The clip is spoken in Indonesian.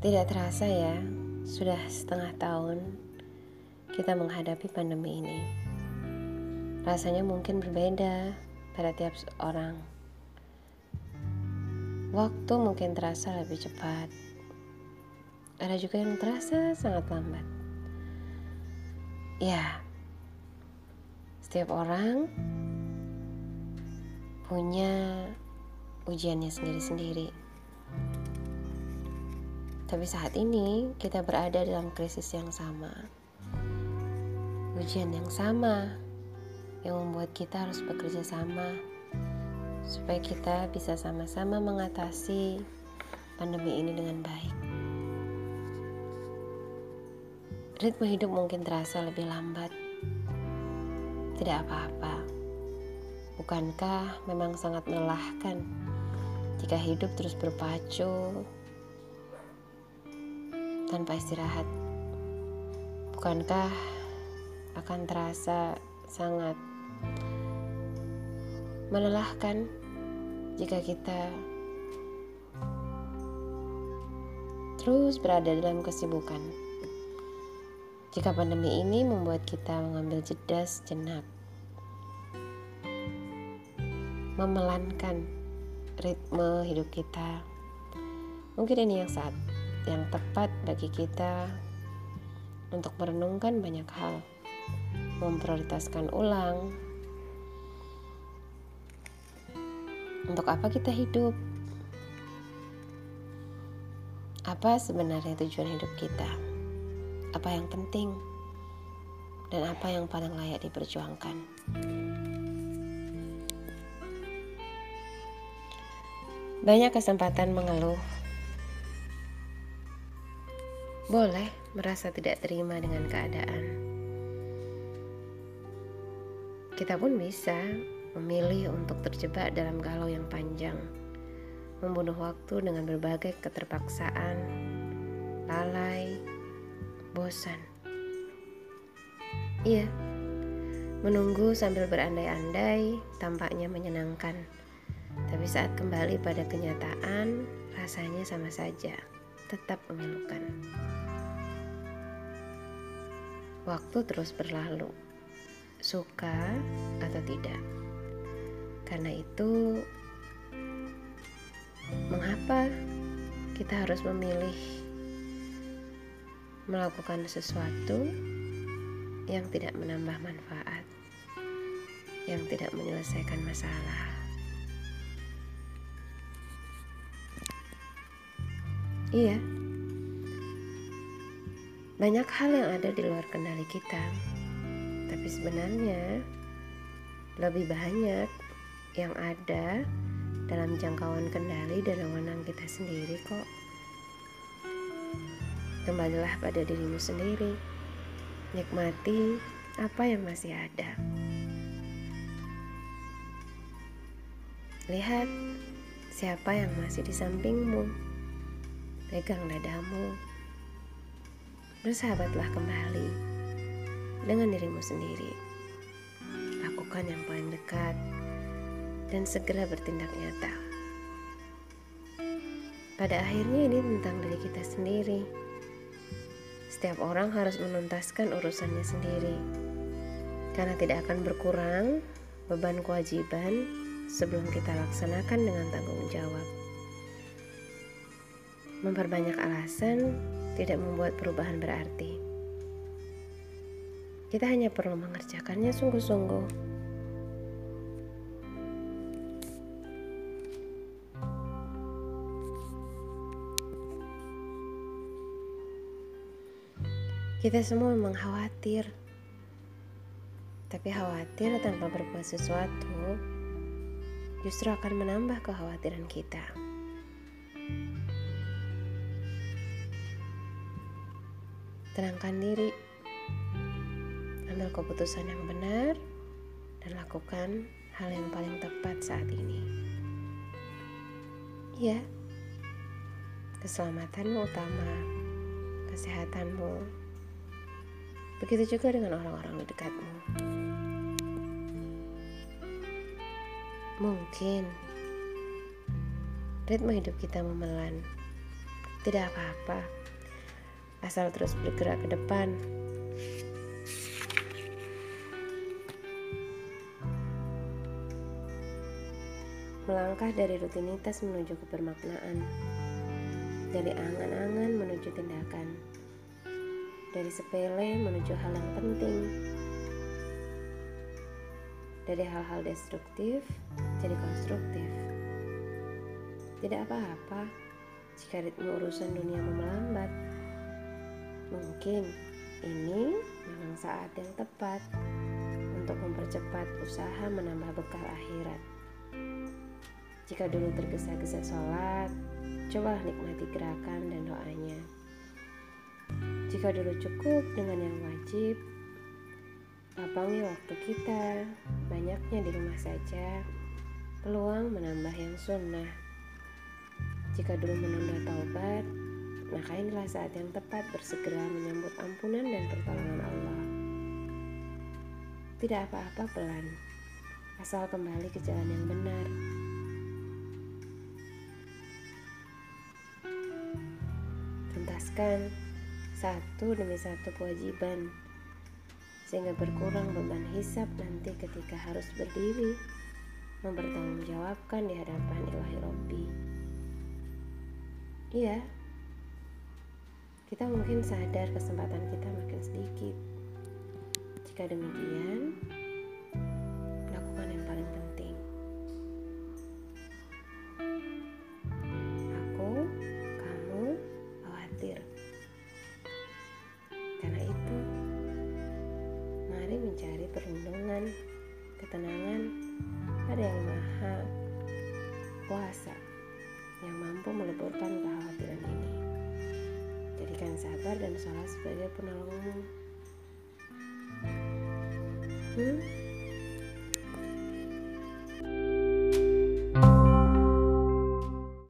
Tidak terasa ya, sudah setengah tahun kita menghadapi pandemi ini. Rasanya mungkin berbeda pada tiap orang. Waktu mungkin terasa lebih cepat. Ada juga yang terasa sangat lambat. Ya, setiap orang punya ujiannya sendiri-sendiri. Tapi saat ini kita berada dalam krisis yang sama. Ujian yang sama yang membuat kita harus bekerja sama supaya kita bisa sama-sama mengatasi pandemi ini dengan baik. Ritme hidup mungkin terasa lebih lambat. Tidak apa-apa. Bukankah memang sangat melelahkan jika hidup terus berpacu tanpa istirahat. Bukankah akan terasa sangat melelahkan jika kita terus berada dalam kesibukan? Jika pandemi ini membuat kita mengambil jeda sejenak, memelankan ritme hidup kita, mungkin ini yang saat yang tepat bagi kita untuk merenungkan banyak hal, memprioritaskan ulang. Untuk apa kita hidup? Apa sebenarnya tujuan hidup kita? Apa yang penting? Dan apa yang paling layak diperjuangkan? Banyak kesempatan mengeluh boleh merasa tidak terima dengan keadaan. Kita pun bisa memilih untuk terjebak dalam galau yang panjang, membunuh waktu dengan berbagai keterpaksaan, lalai, bosan. Iya, menunggu sambil berandai-andai tampaknya menyenangkan, tapi saat kembali pada kenyataan, rasanya sama saja, tetap memilukan. Waktu terus berlalu, suka atau tidak. Karena itu, mengapa kita harus memilih melakukan sesuatu yang tidak menambah manfaat, yang tidak menyelesaikan masalah? Iya, banyak hal yang ada di luar kendali kita, tapi sebenarnya lebih banyak yang ada dalam jangkauan kendali dan wewenang kita sendiri kok. Kembalilah pada dirimu sendiri. Nikmati apa yang masih ada. Lihat siapa yang masih di sampingmu. Pegang dadamu bersahabatlah kembali dengan dirimu sendiri. Lakukan yang paling dekat dan segera bertindak nyata. Pada akhirnya ini tentang diri kita sendiri. Setiap orang harus menuntaskan urusannya sendiri. Karena tidak akan berkurang beban kewajiban sebelum kita laksanakan dengan tanggung jawab. Memperbanyak alasan tidak membuat perubahan berarti. Kita hanya perlu mengerjakannya sungguh-sungguh. Kita semua memang khawatir, tapi khawatir tanpa berbuat sesuatu justru akan menambah kekhawatiran kita. Tenangkan diri, ambil keputusan yang benar, dan lakukan hal yang paling tepat saat ini. Ya, keselamatanmu utama, kesehatanmu. Begitu juga dengan orang-orang di dekatmu. Mungkin ritme hidup kita memelan Tidak apa-apa, asal terus bergerak ke depan. Melangkah dari rutinitas menuju kebermaknaan, dari angan-angan menuju tindakan, dari sepele menuju hal yang penting, dari hal-hal destruktif jadi konstruktif. Tidak apa-apa jika ritme urusan dunia melambat. Mungkin ini memang saat yang tepat untuk mempercepat usaha menambah bekal akhirat. Jika dulu tergesa-gesa sholat, cobalah nikmati gerakan dan doanya. Jika dulu cukup dengan yang wajib, lapangi waktu kita, banyaknya di rumah saja, peluang menambah yang sunnah. Jika dulu menunda taubat, maka inilah saat yang tepat bersegera menyambut ampunan dan pertolongan Allah. Tidak apa-apa pelan, asal kembali ke jalan yang benar. Tuntaskan satu demi satu kewajiban, sehingga berkurang beban hisap nanti ketika harus berdiri, mempertanggungjawabkan di hadapan ilahi Robbi. Iya, kita mungkin sadar kesempatan kita makin sedikit. Jika demikian, lakukan yang paling penting. Aku, kamu, khawatir. Karena itu, mari mencari perlindungan, ketenangan pada yang maha kuasa yang mampu meleburkan. Jadikan sabar dan salah sebagai penolongmu. Hmm?